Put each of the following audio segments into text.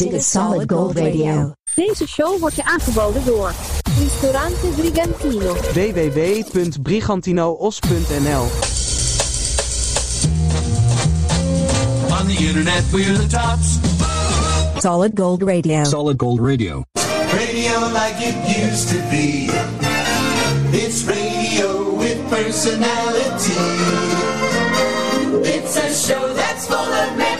Dit is Solid Gold Radio. Deze show wordt je aangeboden door Ristorante Brigantino. www.brigantinoos.nl On the internet, we're the tops. Solid Gold Radio. Solid Gold Radio. Radio like it used to be. It's radio with personality. It's a show that's full of memories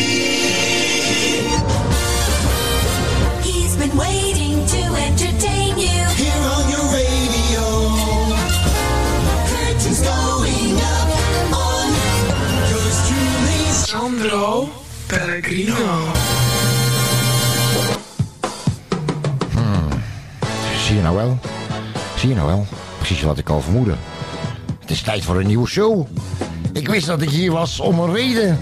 Sandro Pellegrino. Zie je nou wel? Zie je nou wel? Precies wat ik al vermoedde. Het is tijd voor een nieuwe show. Ik wist dat ik hier was om een reden.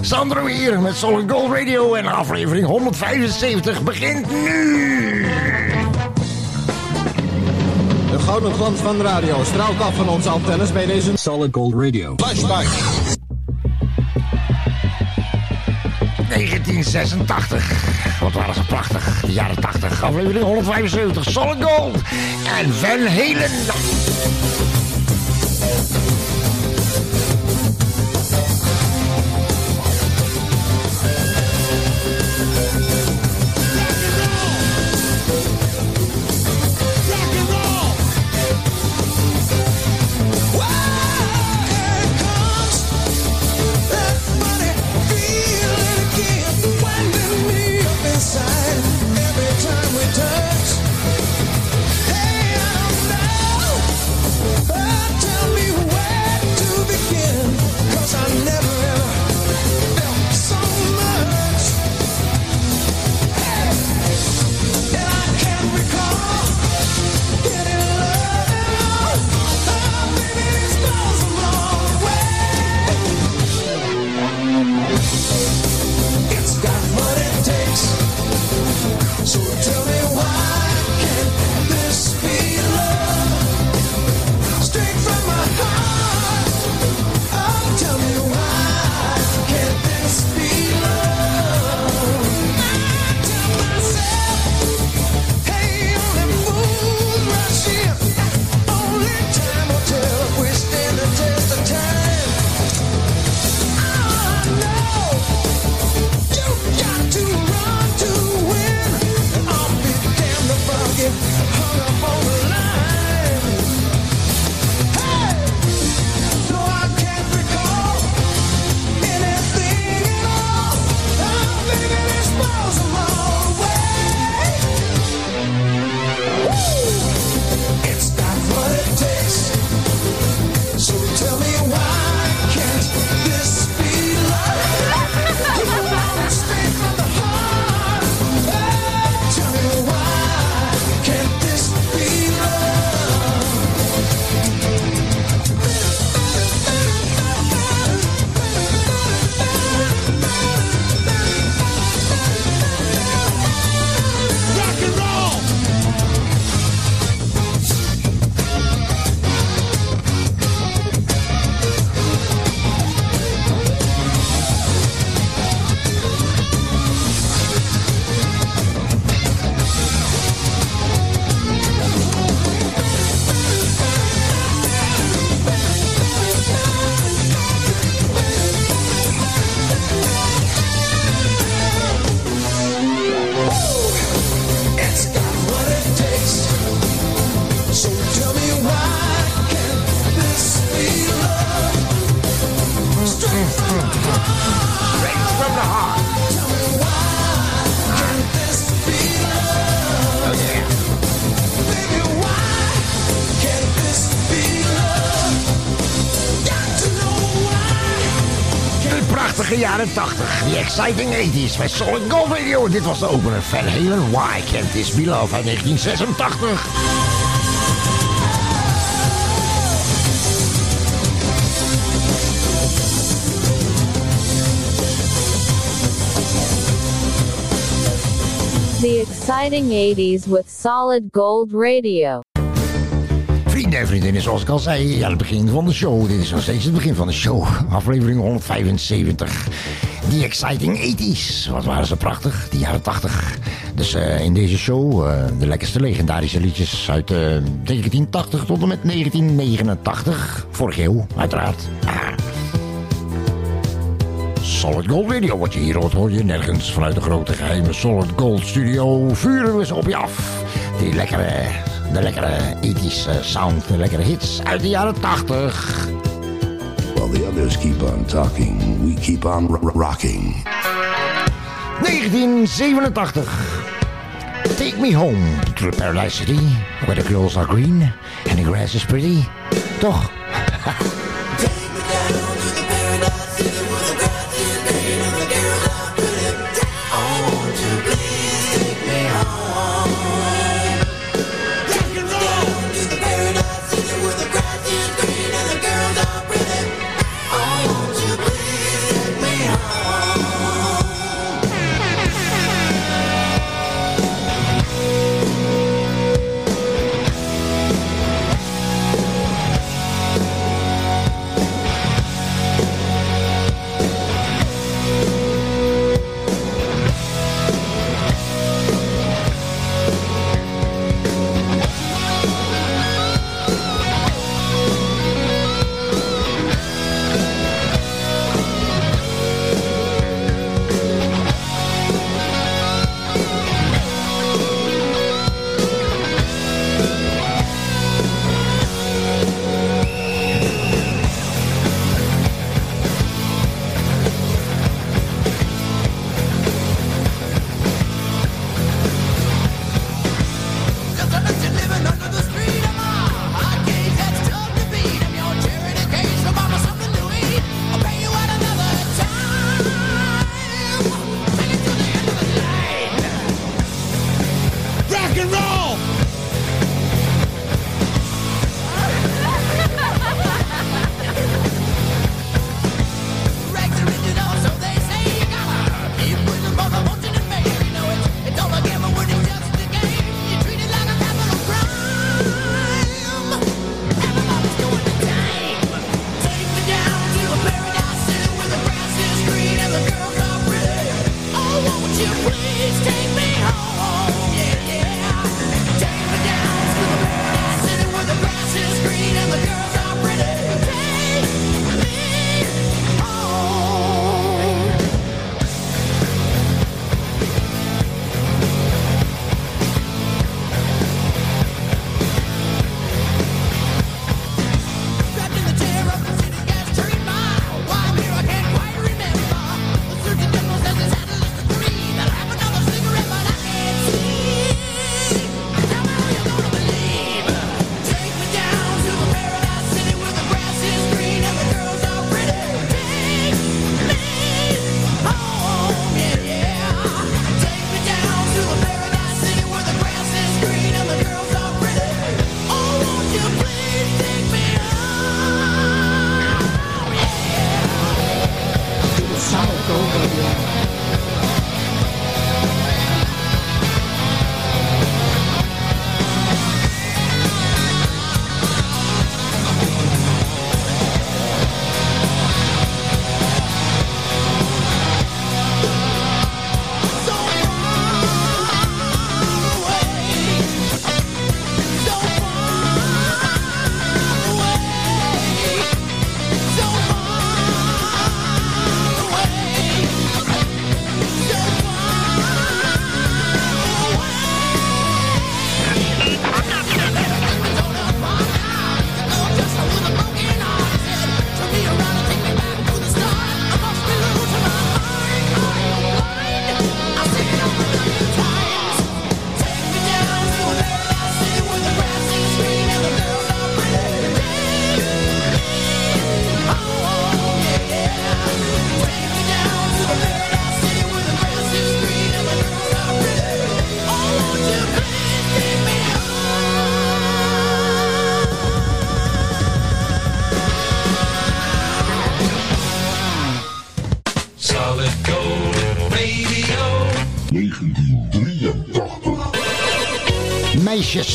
Sandro hier met Solid Gold Radio en aflevering 175 begint nu. De gouden glans van de radio straalt af van onze antennes bij deze Solid Gold Radio. flashback. 1986. Wat waren ze prachtig. De jaren 80. Aflevering 175. Solid Gold. En Van Halen. Exciting 80s met Solid Gold Radio. Dit was de opener Van Halen. Why Can't This Be Love uit 1986. The exciting 80s with solid gold radio. Vrienden en vriendinnen, zoals ik al zei, ja, het begin van de show. Dit is nog steeds het begin van de show. Aflevering 175. Die exciting 80s. Wat waren ze prachtig, die jaren 80. Dus eh, in deze show eh, de lekkerste legendarische liedjes uit eh, 1980 tot en met 1989. Vorige eeuw, uiteraard. Ah. Solid Gold Radio, wat je hier hoort, hoor je nergens vanuit de grote geheime Solid Gold Studio. Vuren we ze op je af. Die lekkere, de lekkere ethische sound, de lekkere hits uit de jaren 80. While the others keep on talking, we keep on ro- ro- rocking. 1987. Take me home to the Paradise City, where the girls are green and the grass is pretty. Toch?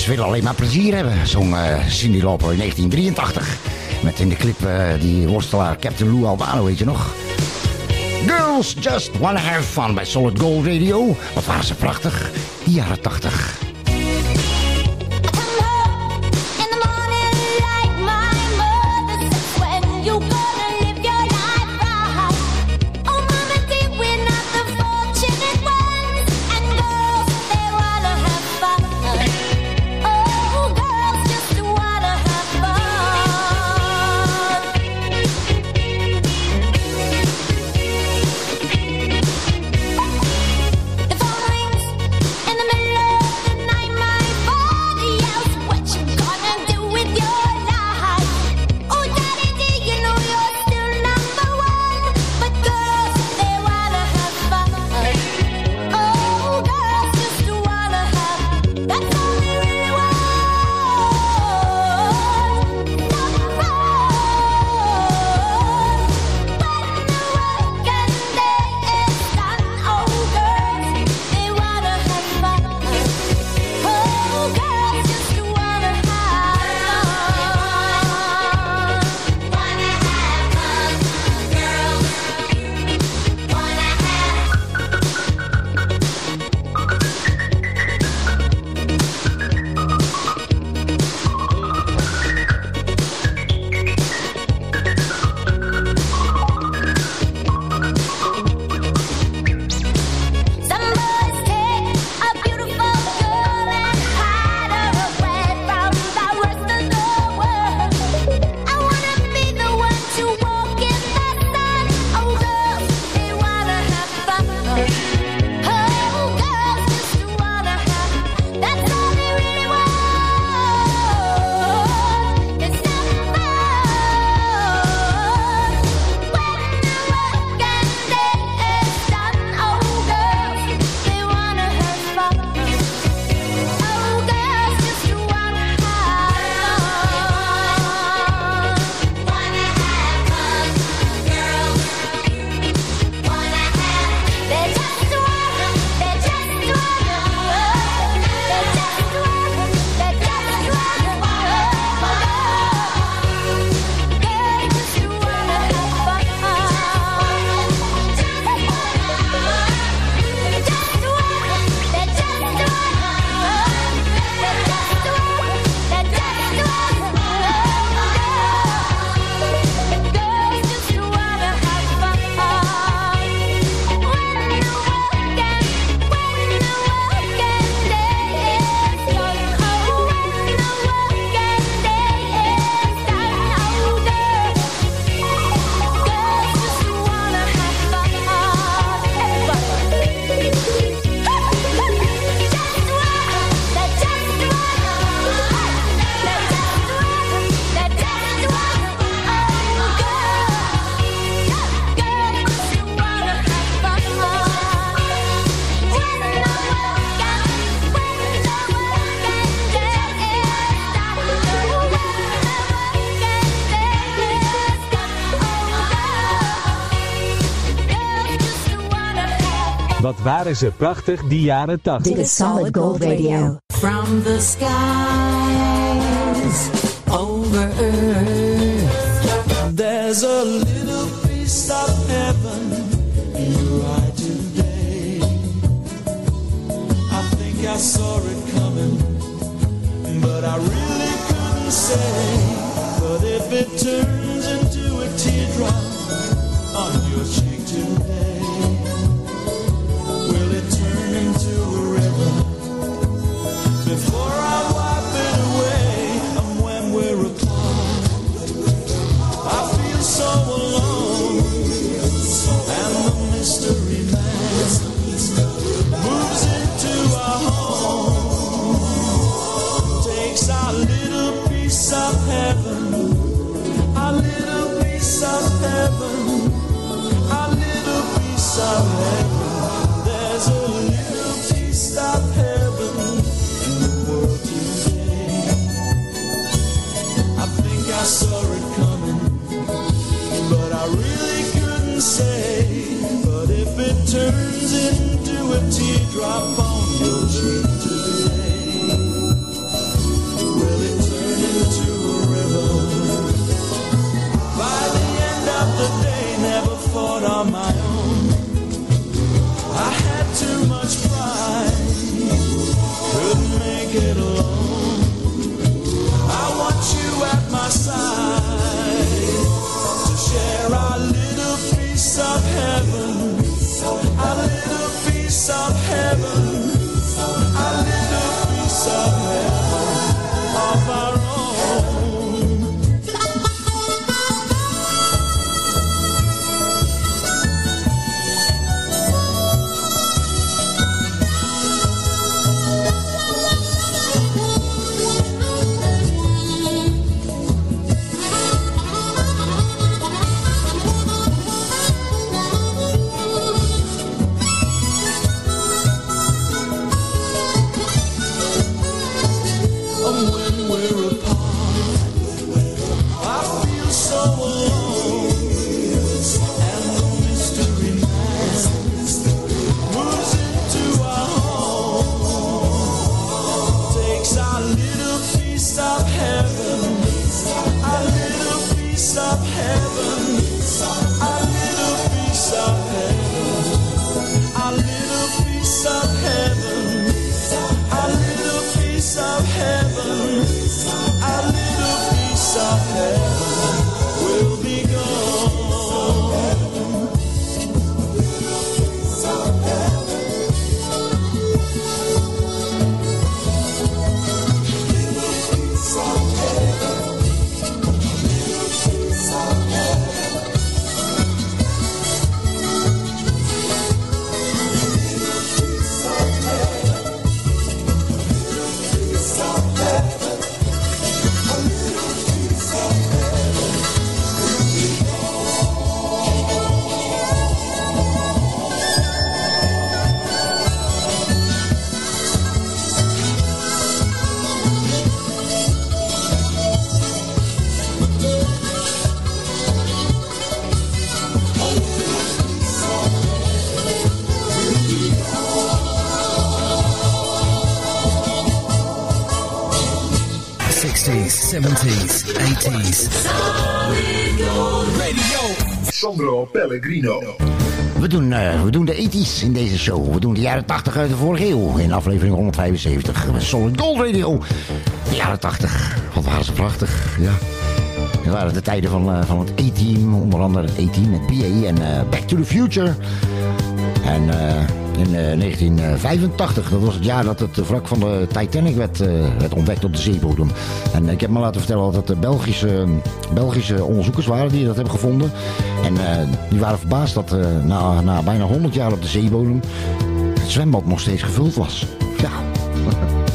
Meisjes willen alleen maar plezier hebben, zong eh, Cindy Lauper in 1983. Met in de clip eh, die worstelaar Captain Lou Albano, weet je nog? Girls Just Wanna Have Fun bij Solid Gold Radio. Wat waren ze prachtig, die jaren 80. Waren ze prachtig, die jaren 80. Dit is Solid Gold Radio. From the skies over earth. There's a little piece of heaven your eye today. I think I saw it coming, but I really couldn't say. But if it turns into a teardrop on your cheek turns into a teardrop on 80s. Sandro Pellegrino. We doen, eh, we doen de 80s in deze show. We doen de jaren 80 uit de vorige eeuw. In aflevering 175. Solid Gold Radio. De jaren 80. Wat waren ze prachtig. Ja. Dat waren de tijden van, eh, van het E-team. Onder andere het E-team met PA en eh, Back to the Future. En... eh in eh, 1985, dat was het jaar dat het wrak van de Titanic werd, eh, werd ontdekt op de zeebodem. En ik heb me laten vertellen dat het de Belgische, Belgische onderzoekers waren die dat hebben gevonden. En eh, die waren verbaasd dat eh, na, na bijna 100 jaar op de zeebodem het zwembad nog steeds gevuld was. Ja.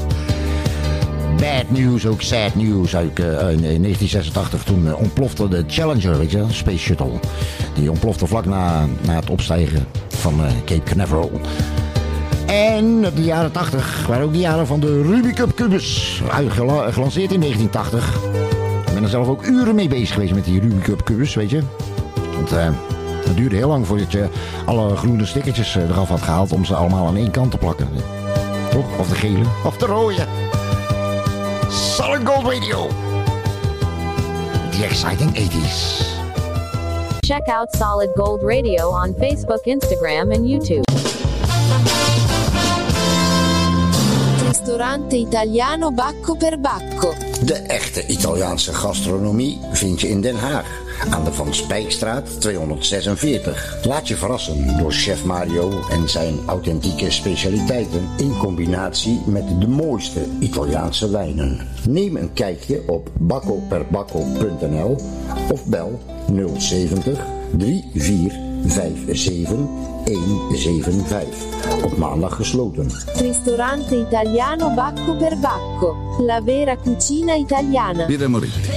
Bad news, ook sad news. Eh, in, in 1986 toen eh, ontplofte de Challenger, weet je, Space Shuttle. Die ontplofte vlak na, na het opstijgen van eh, Cape Canaveral. En de jaren 80 waren ook de jaren van de Rubik's Cup Kubus. Uitgela- Gelanceerd in 1980. Ik ben er zelf ook uren mee bezig geweest met die Rubik's Cup Kubus, weet je. Want, eh, het duurde heel lang voordat je alle groene stickertjes eh, eraf had gehaald om ze allemaal aan één kant te plakken. Toch? Of de gele, of de rode. Solid Gold Radio. The exciting 80s. Check out Solid Gold Radio on Facebook, Instagram, and YouTube. Ristorante italiano Bacco per Bacco. De echte Italiaanse gastronomie vind je in Den Haag. Aan de Van Spijkstraat 246. Laat je verrassen door chef Mario en zijn authentieke specialiteiten in combinatie met de mooiste Italiaanse wijnen. Neem een kijkje op baccoperbacco.nl of bel 070 3457 175. Op maandag gesloten. Ristorante italiano Bacco per Bacco. La vera cucina italiana. Birra Moretti.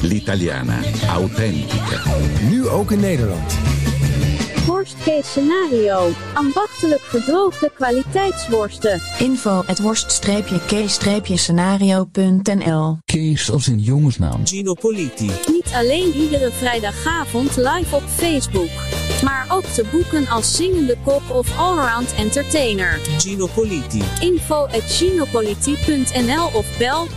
L'italiana autentica. Nu ook in Nederland. Worstcase Scenario. Ambachtelijk gedroogde kwaliteitsworsten. Info at worst-k-scenario.nl Kees als in jongensnaam. Gino Politi. Niet alleen iedere vrijdagavond live op Facebook maar ook te boeken als zingende kop of allround entertainer. Gino Politi. Info at ginopoliti.nl of bel 0654960230.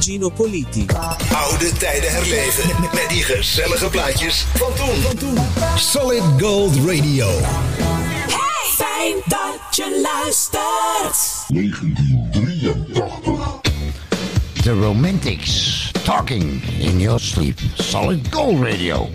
Gino Politi. Oude tijden herleven met die gezellige plaatjes van toen. Van toen. Solid Gold Radio. Hey! Fijn dat je luistert. 1983. The Romantics. talking in your sleep. Solid Gold Radio.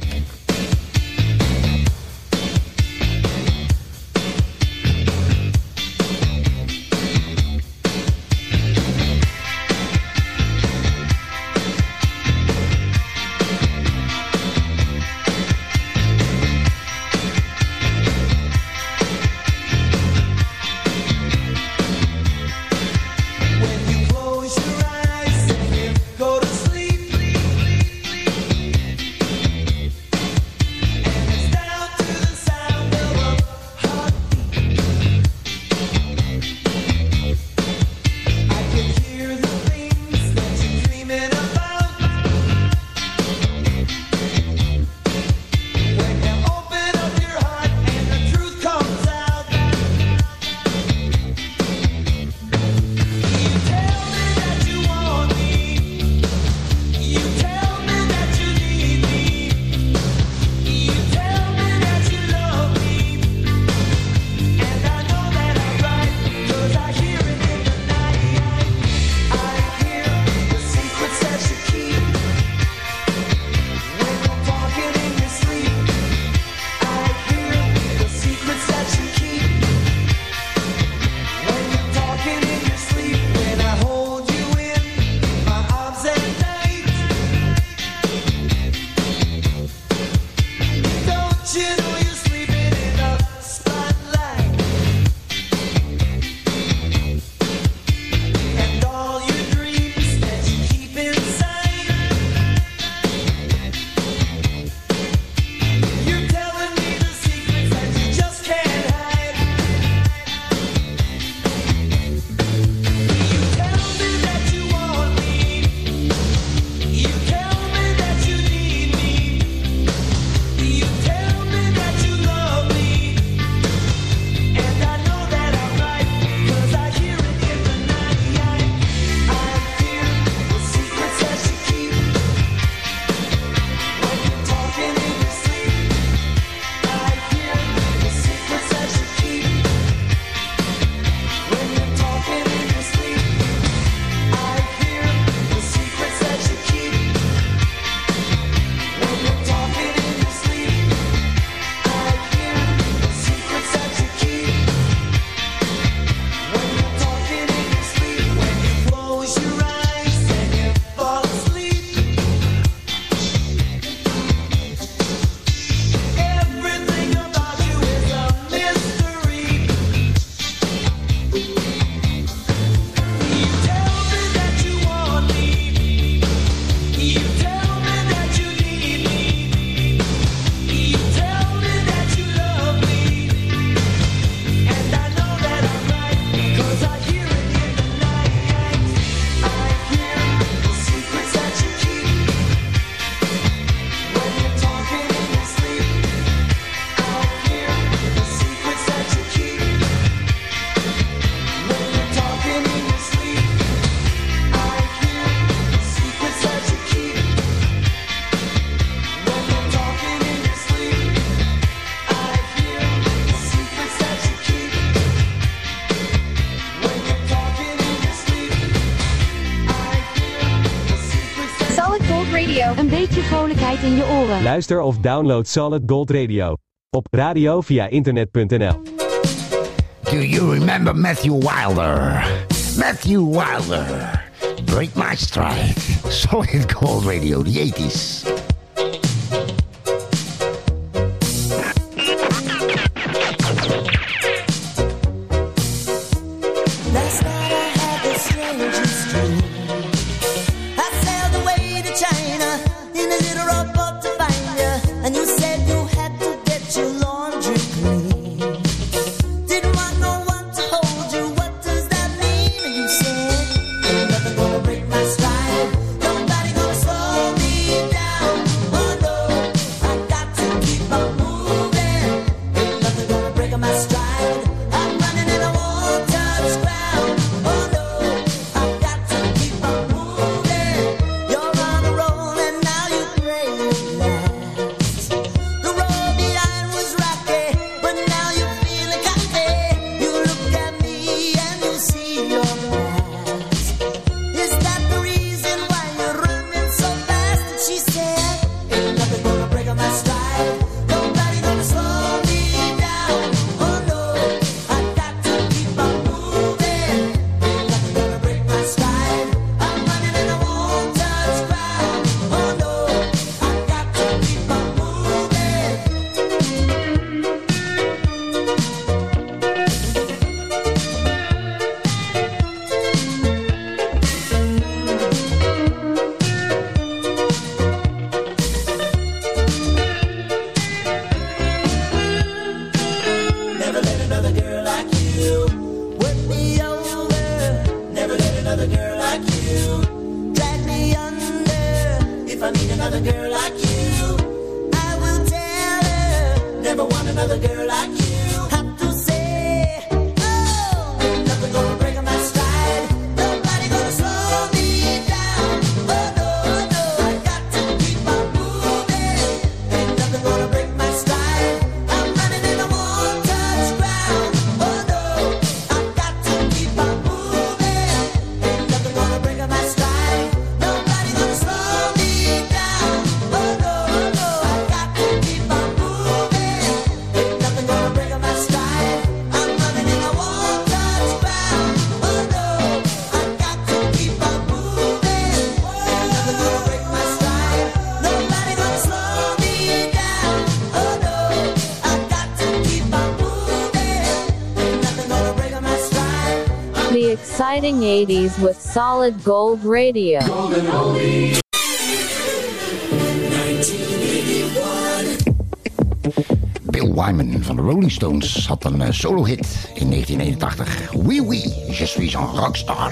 In je oren. Luister of download Solid Gold Radio. Op radio via internet.nl. Do you remember Matthew Wilder? Matthew Wilder. Break my stride. Solid Gold Radio, the 80s. Starting 80s with solid gold radio. Bill Wyman van de Rolling Stones had een eh, solo-hit in 1981. Wee Oui, oui, je suis un rockstar.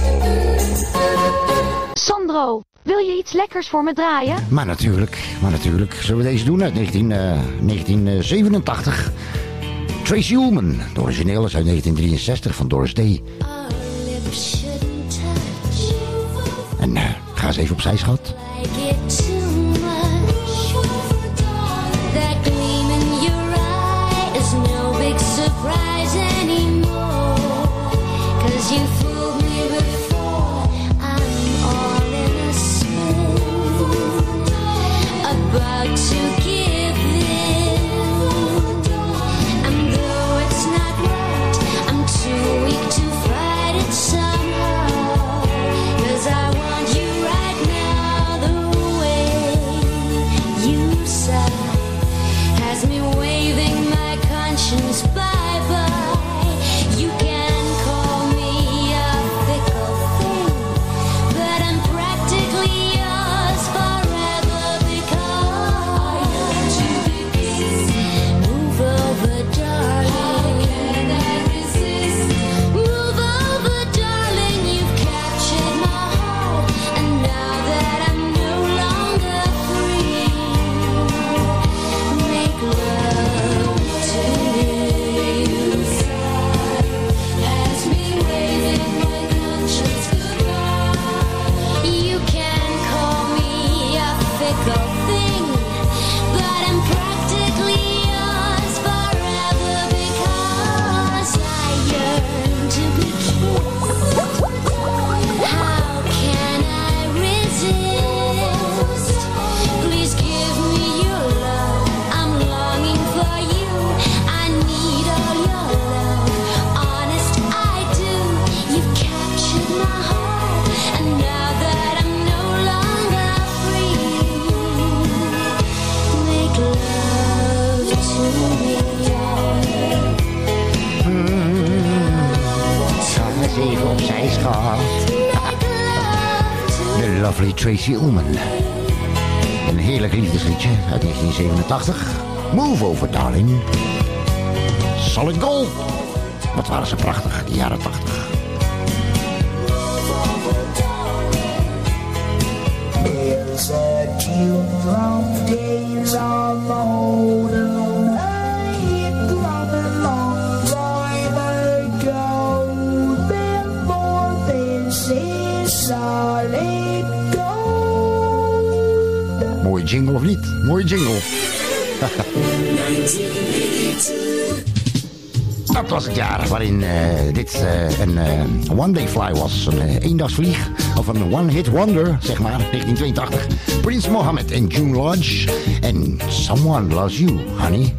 lekkers voor me draaien? Maar natuurlijk, maar natuurlijk. Zullen we deze doen uit 19, 1987? Eh, Tracy Ullman, de origineel is uit 1963 van Doris Day. En eh, ga eens even opzij, schat. Tracy Ullman. Een heerlijk liefdesliedje uit 1987. Move over, darling. Solid Gold. Wat waren ze prachtig, die jaren was het jaar waarin eh, dit eh, een eh, one day fly was. Een eendagsvlieg. Of een one hit wonder, zeg maar. 1982. Prins Mohammed en June Lodge. En Someone Loves You, honey.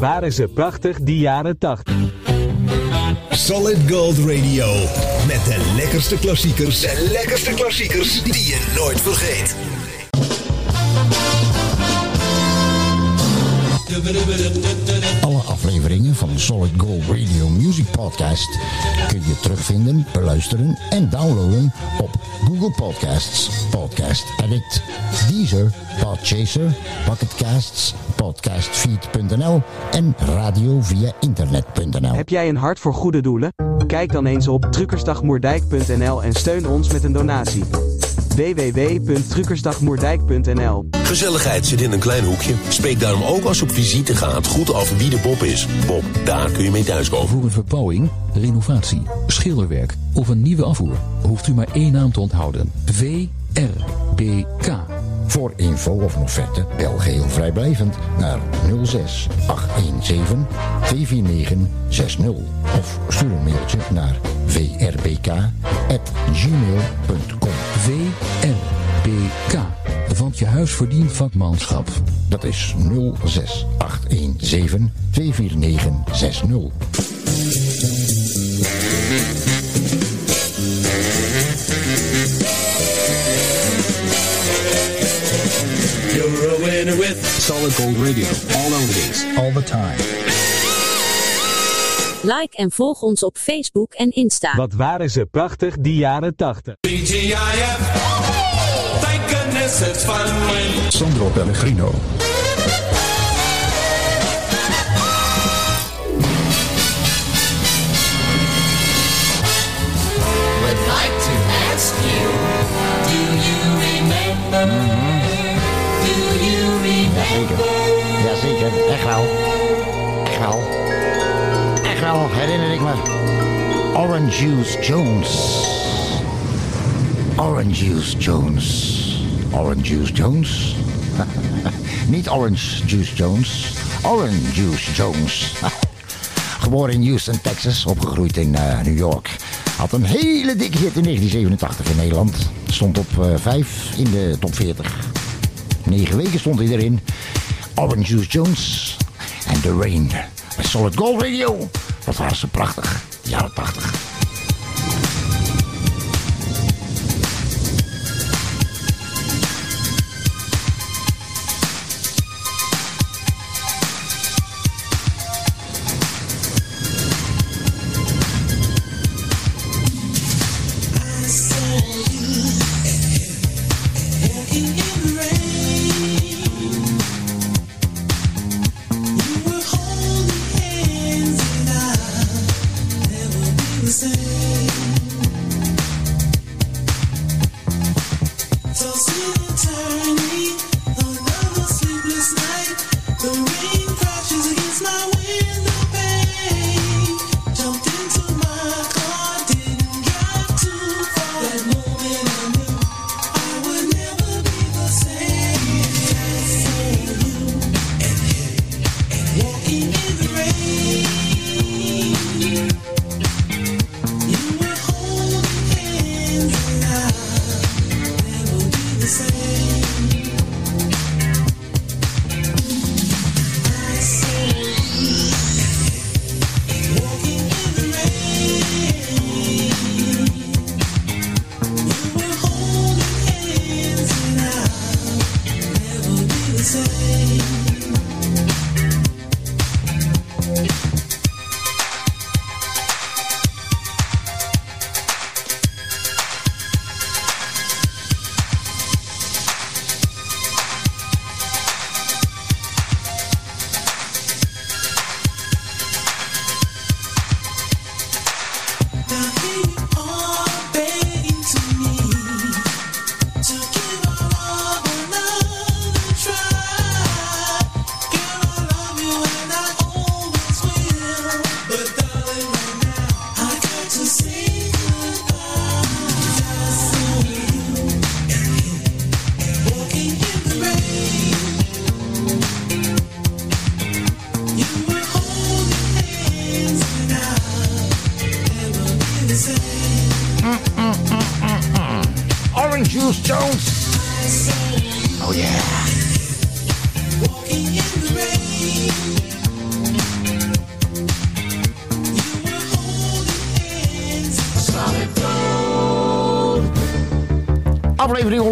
Waren ze prachtig die jaren 80. Solid Gold Radio. Met de lekkerste klassiekers. De lekkerste klassiekers die je nooit vergeet. Alle afleveringen van Solid Gold Radio Music Podcast kun je terugvinden, beluisteren en downloaden op Google Podcasts, Podcast Addict, Deezer, Podchaser, Pocketcasts, podcastfeed.nl en radio via internet.nl. Heb jij een hart voor goede doelen? Kijk dan eens op truckersdagmoerdijk.nl en steun ons met een donatie. www.truckersdagmoerdijk.nl Gezelligheid zit in een klein hoekje. Spreek daarom ook als je op visite gaat goed af wie de Bob is. Bob, daar kun je mee thuiskomen. Voor een verbouwing, renovatie, schilderwerk of een nieuwe afvoer hoeft u maar één naam te onthouden. VRBK. Voor info of een offerte bel geheel vrijblijvend naar 06 817 249 60 of stuur een mailtje naar vrbk@gmail.com. VRBK. Want je huis verdient vakmanschap. Dat is 06 817 Gold Radio. All oldies, all the time. Like en volg ons op Facebook en Insta. Wat waren ze prachtig die jaren 80. TGIF. Thank goodness it's fun when Sandro Pellegrino. would like to ask you, do you remember? Echt wel. Echt wel. Echt herinner ik me. Orange Juice Jones. Orange Juice Jones. Orange Juice Jones? Niet Orange Juice Jones. Orange Juice Jones. Geboren in Houston, Texas, opgegroeid in eh, New York. Had een hele dikke hit in 1987 in Nederland. Stond op 5 in de top 40. Negen weken stond hij erin. Orange Juice Jones en The Rain. Bij Solid Gold Radio. Wat waren ze prachtig. Jaren 80.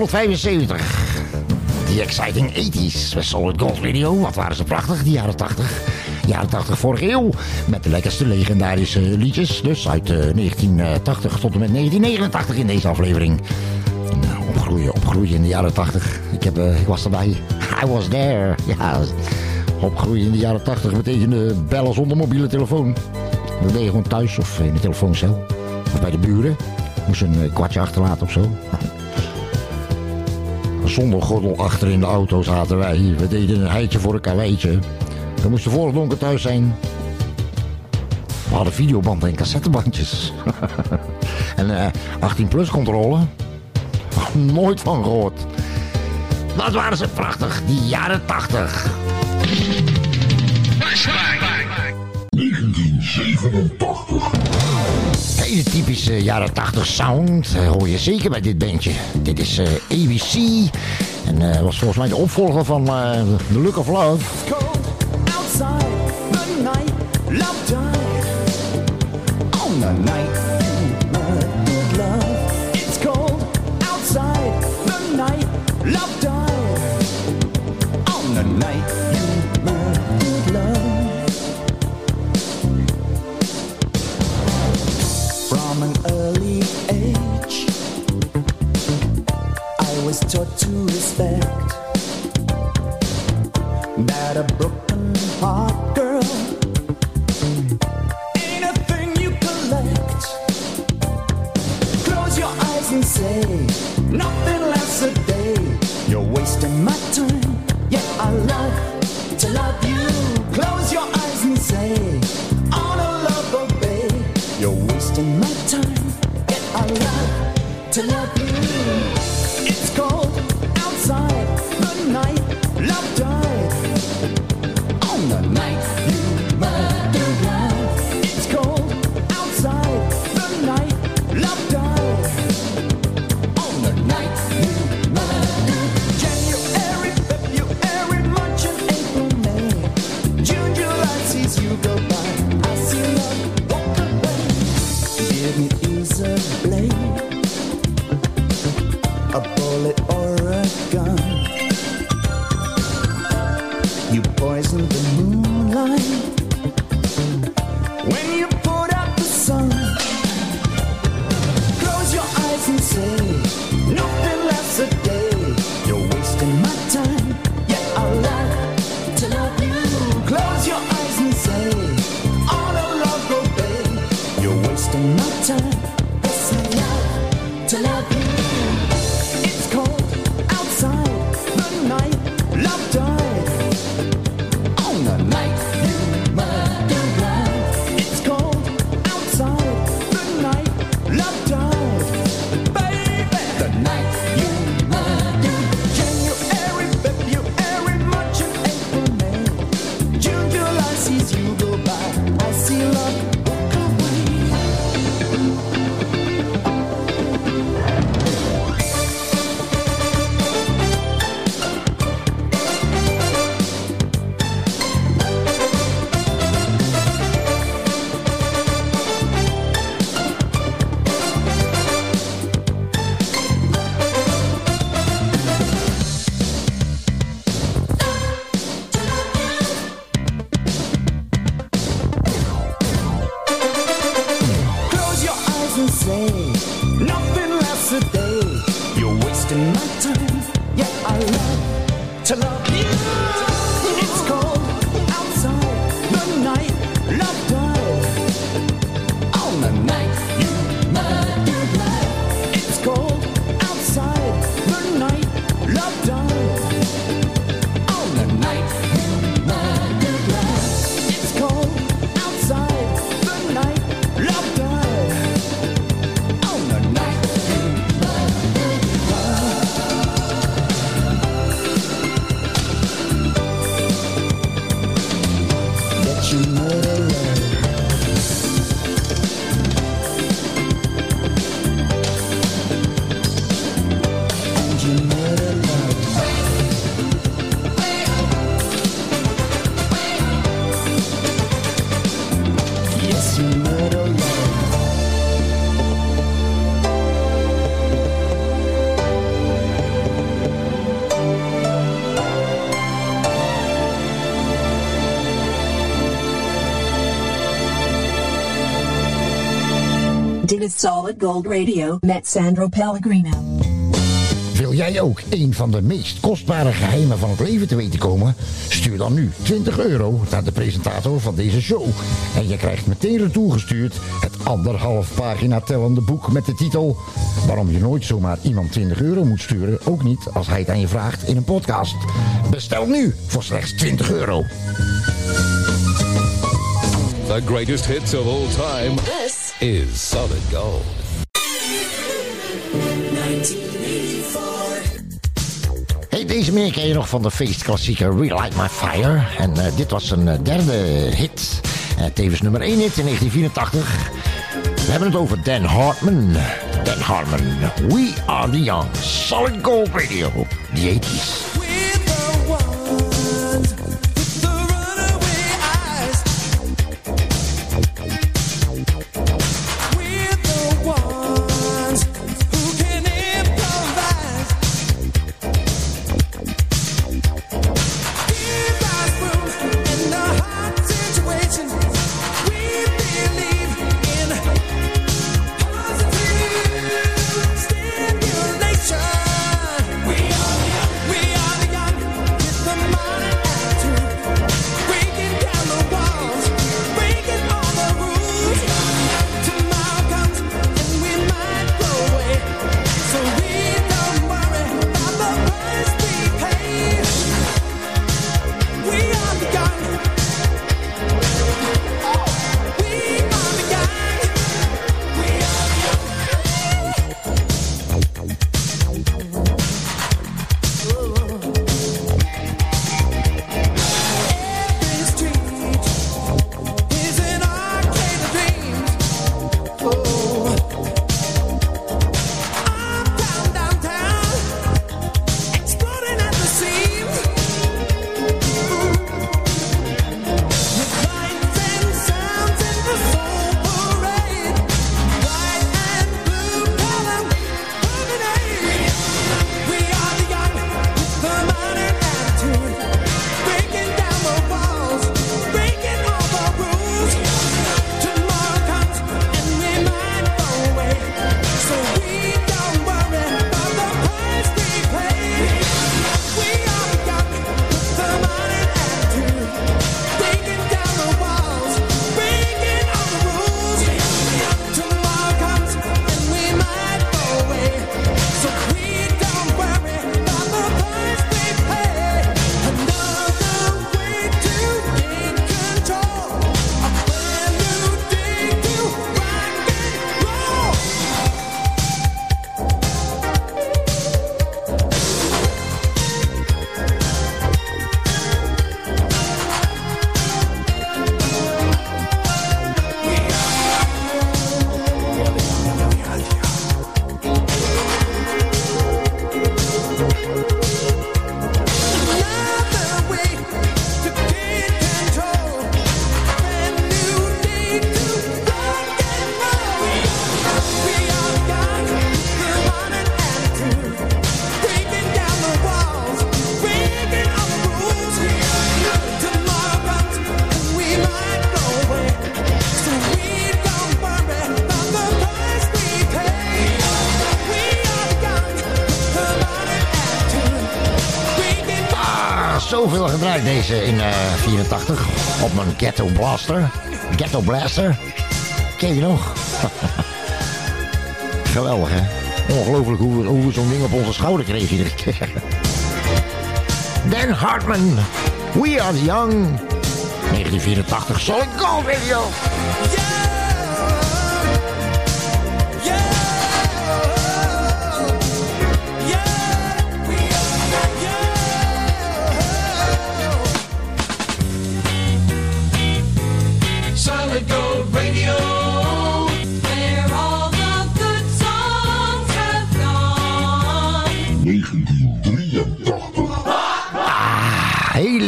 Aflevering 175. Die exciting 80s met Solid Gold Radio. Wat waren ze prachtig, die jaren 80. Jaren 80 vorige eeuw. Met de lekkerste legendarische liedjes. Dus uit eh, 1980 tot en met 1989 in deze aflevering. Eh, opgroeien, opgroeien in de jaren 80. Ik, heb, eh, ik was erbij. I was there. Ja, opgroeien in de jaren 80 betekende bellen zonder mobiele telefoon. Dat deed je gewoon thuis of in de telefooncel. Of bij de buren. Moest een eh, kwartje achterlaten of zo. Zonder gordel achter in de auto zaten wij. We deden een heitje voor een karweitje. We moesten voor het donker thuis zijn. We hadden videobanden en cassettebandjes. en eh 18 plus controle. Nooit van gehoord. Wat waren ze prachtig, die jaren 80. 1987. Hele typische jaren 80 sound eh, hoor je zeker bij dit bandje. Dit is eh, ABC. En eh, was volgens mij de opvolger van The Look of love You're wasting my time. Yes, Solid Gold Radio met Sandro Pellegrino. Wil jij ook een van de meest kostbare geheimen van het leven te weten komen? Stuur dan nu 20 euro naar de presentator van deze show. En je krijgt meteen retour gestuurd het anderhalf pagina tellende boek met de titel... Waarom je nooit zomaar iemand 20 euro moet sturen, ook niet als hij het aan je vraagt in een podcast. Bestel nu voor slechts 20 euro. The greatest hits of all time. This is Solid Gold. 1984. Hey, deze meer ken je nog van de feestklassieker Relight My Fire. En eh, dit was een eh, derde hit. Uh, tevens nummer 1 hit in 1984. We hebben het over Dan Hartman. Dan Hartman. We are the young. Solid Gold Radio. The 80s. In eh 84 op mijn Ghetto Blaster. Ghetto Blaster. Ken je nog? Geweldig, hè? Ongelooflijk hoe, we- hoe we zo'n ding op onze schouder kregen iedere keer. Dan Hartman. We are young. 1984 Solid Gold Radio.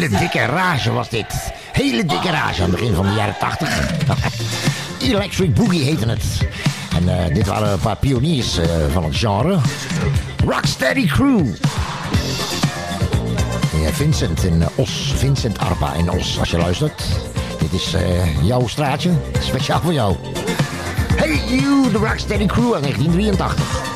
Hele dikke rage was dit. Hele dikke rage aan het begin van de jaren 80. Electric Boogie heette het. En eh, dit waren een paar pioniers eh, van het genre. Rocksteady Crew. Vincent in eh, Os. Vincent Arpa in Os, als je luistert. Dit is jouw straatje. Speciaal voor jou. Hey, Hey You, de Rocksteady Crew uit 1983.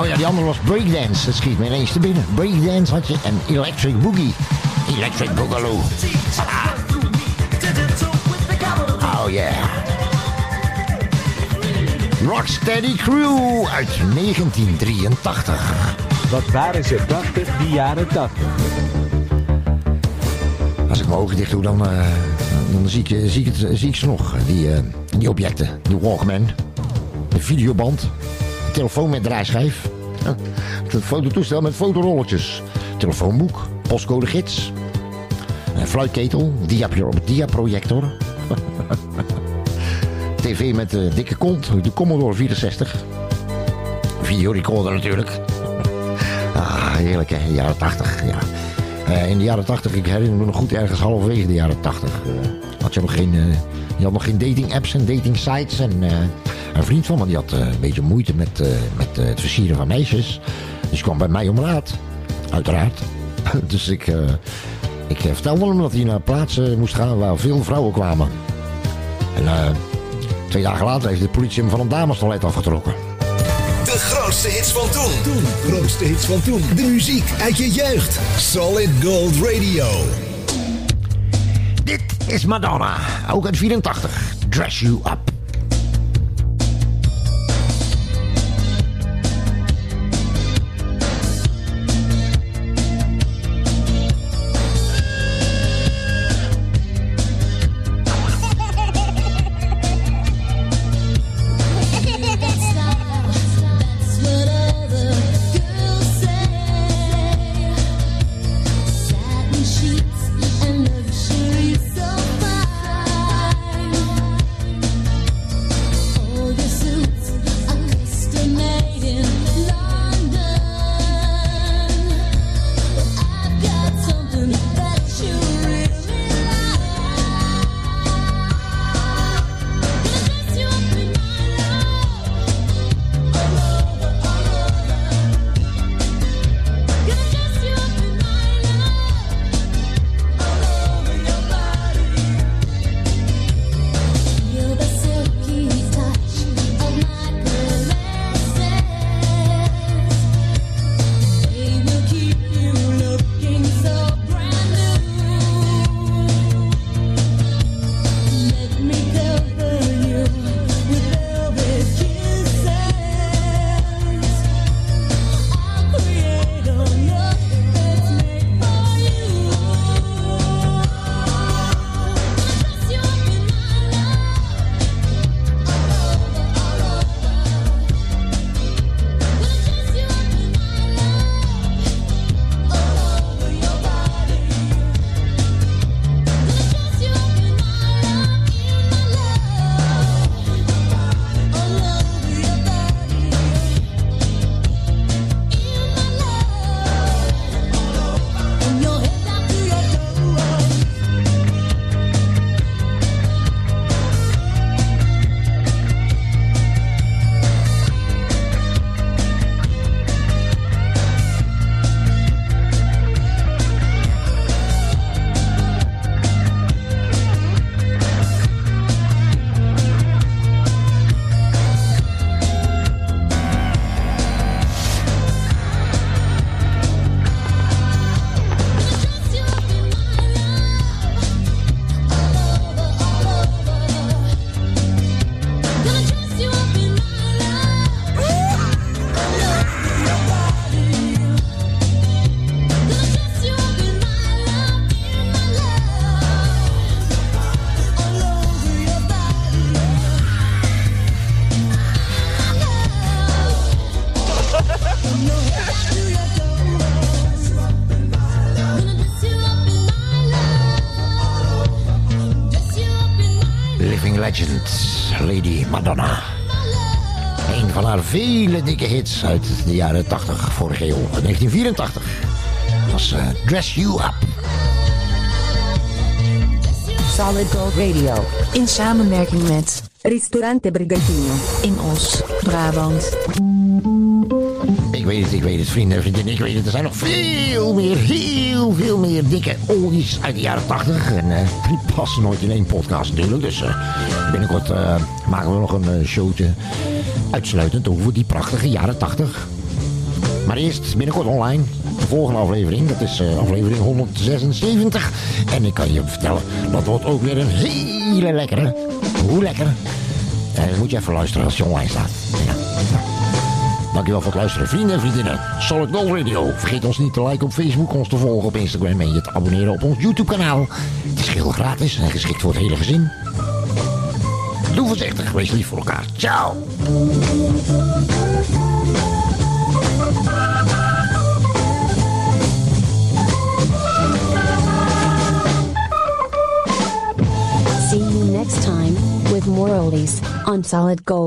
Oh ja, die andere was breakdance. Dat schiet me ineens te binnen. Breakdance had je en electric boogie. Electric boogaloo. Ah. Oh yeah. Rocksteady Crew uit 1983. Wat waren ze prachtig, die jaren 80. Als ik mijn ogen dicht doe, dan, eh, dan zie, ik, zie, ik het, zie ik ze nog. Die, eh, die objecten. De Walkman. De videoband. Telefoon met draaischijf. Het fototoestel met fotorolletjes. Telefoonboek. Postcodegids. Een fluitketel. Diapro diaprojector. TV met de dikke kont. De Commodore 64. Videorecorder natuurlijk. Ah, heerlijk hè. Jaren 80. Ja. Eh, in de jaren 80, ik herinner me nog goed, ergens halverwege de jaren 80. eh, had je nog geen, eh, je had nog geen dating apps en dating sites. En eh, een vriend van me die had eh, een beetje moeite met, eh, met eh, het versieren van meisjes. Dus kwam bij mij om raad. Uiteraard. dus ik, ik vertelde hem dat hij naar plaatsen moest gaan waar veel vrouwen kwamen. En twee dagen later heeft de politie hem van een damestoilet afgetrokken. De grootste hits van toen. Toen. Grootste hits van toen. De muziek uit je jeugd. Solid Gold Radio. Dit is Madonna, ook uit 84. Dress You Up. Vele dikke hits uit de jaren 80, vorige eeuw, 1984. was eh, Dress You Up. Solid Gold Radio. In samenwerking met Ristorante Brigantino. In Os, Brabant. Ik weet het, ik weet het, vrienden en vriendinnen, ik weet het. Er zijn nog veel meer, heel veel meer dikke oldies uit de jaren 80. En eh, die passen nooit in één podcast natuurlijk. Dus eh, binnenkort eh, maken we nog een showtje uitsluitend over die prachtige jaren 80. Maar eerst binnenkort online. De volgende aflevering, dat is eh, aflevering 176. En ik kan je vertellen, dat wordt ook weer een hele lekkere. Hoe lekker? Eh, moet je even luisteren als je online staat. Ja. Dankjewel voor het luisteren. Vrienden en vriendinnen, Solid Gold Radio. Vergeet ons niet te liken op Facebook, ons te volgen op Instagram en je te abonneren op ons YouTube kanaal. Het is geheel gratis en geschikt voor het hele gezin. Doe voorzichtig, wees lief voor elkaar. Ciao! See you next time with more oldies on Solid Gold.